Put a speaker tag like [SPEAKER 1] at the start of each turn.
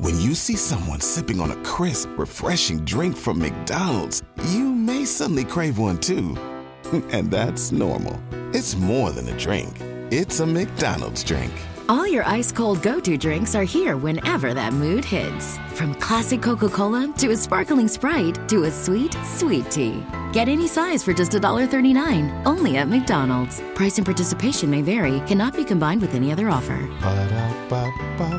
[SPEAKER 1] When you see someone sipping on a crisp, refreshing drink from McDonald's, you may suddenly crave one too. And that's normal. It's more than a drink. It's a McDonald's drink.
[SPEAKER 2] All your ice cold go to drinks are here whenever that mood hits. From classic Coca Cola to a sparkling Sprite to a sweet, sweet tea. Get any size for just $1.39 only at McDonald's. Price and participation may vary, cannot be combined with any other offer.
[SPEAKER 1] Ba-da-ba-ba-ba.